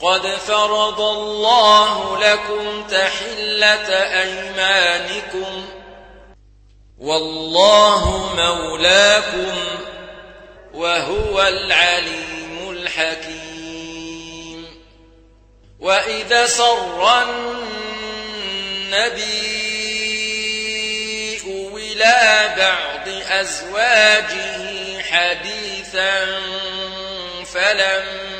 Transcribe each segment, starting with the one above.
قد فرض الله لكم تحلة أيمانكم والله مولاكم وهو العليم الحكيم وإذا سر النبي إلى بعض أزواجه حديثا فلما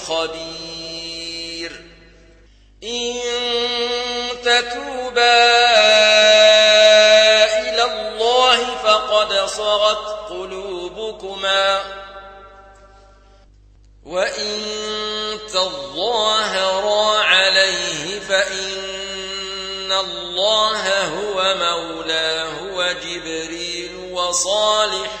الخبير إن تتوبا إلى الله فقد صغت قلوبكما. وإن تظاهرا عليه فإن الله هو مولاه وجبريل وصالح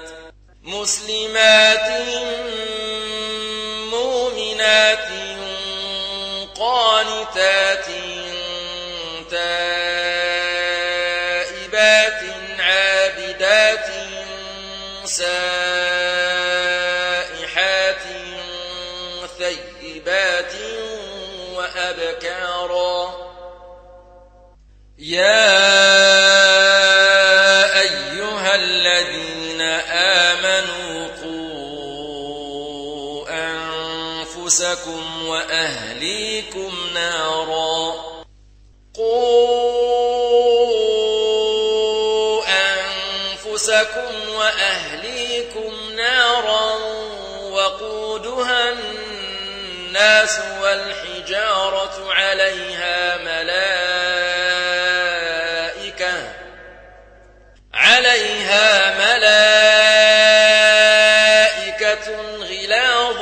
مسلمات مؤمنات قانتات تائبات عابدات سائحات ثيبات وأبكارا يا أنفسكم وأهليكم نارا. قوا أنفسكم وأهليكم نارا وقودها الناس والحجارة عليها ملائكة عليها ملائكة غلاظ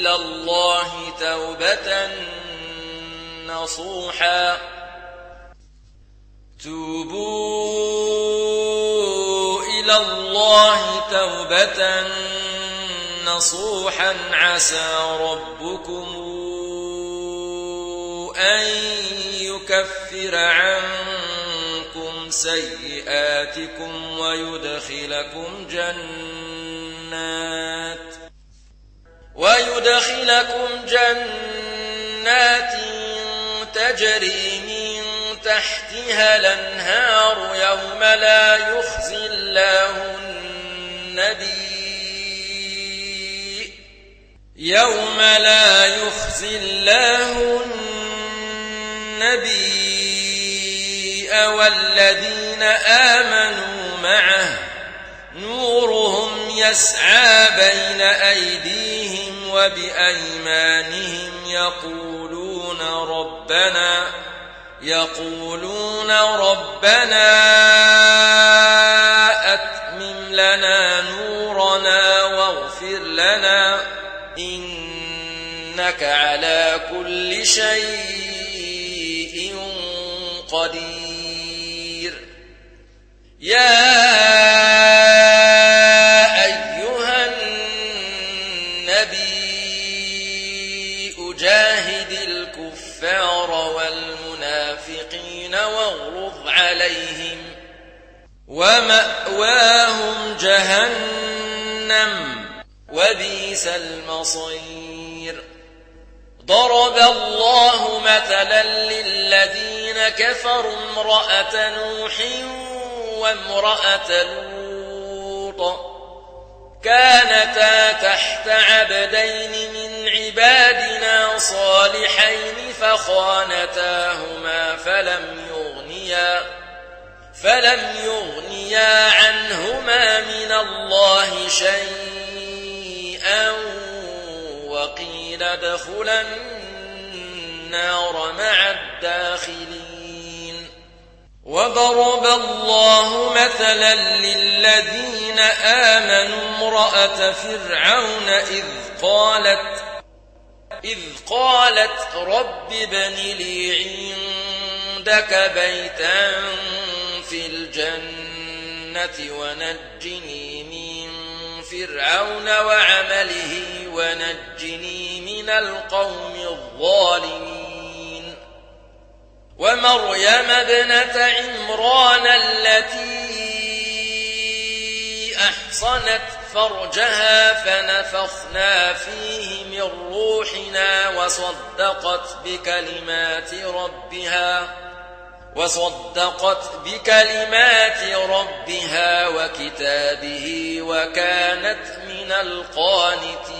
إلى الله توبة نصوحا. توبوا إلى الله توبة نصوحا. عسى ربكم أن يكفر عنكم سيئاتكم ويدخلكم جنات. ويدخلكم جنات تجري من تحتها الأنهار يوم لا يخزي الله النبي. يوم لا يخزي الله النبي. والذين آمنوا معه نورهم يسعى بين أيديهم وبأيمانهم يقولون ربنا يقولون ربنا أتمم لنا نورنا واغفر لنا إنك على كل شيء قدير. يا ومأواهم جهنم وبئس المصير. ضرب الله مثلا للذين كفروا امرأة نوح وامرأة لوط. كانتا تحت عبدين من عبادنا صالحين فخانتاهما فلم يغنيا. فلم يغنيا عنهما من الله شيئا وقيل ادخلا النار مع الداخلين. وضرب الله مثلا للذين آمنوا امرأة فرعون إذ قالت إذ قالت رب ابن لي عندك بيتا في الجنة ونجني من فرعون وعمله ونجني من القوم الظالمين. ومريم ابنة عمران التي أحصنت فرجها فنفخنا فيه من روحنا وصدقت بكلمات ربها. وصدقت بكلمات ربها وكتابه وكانت من القانتين.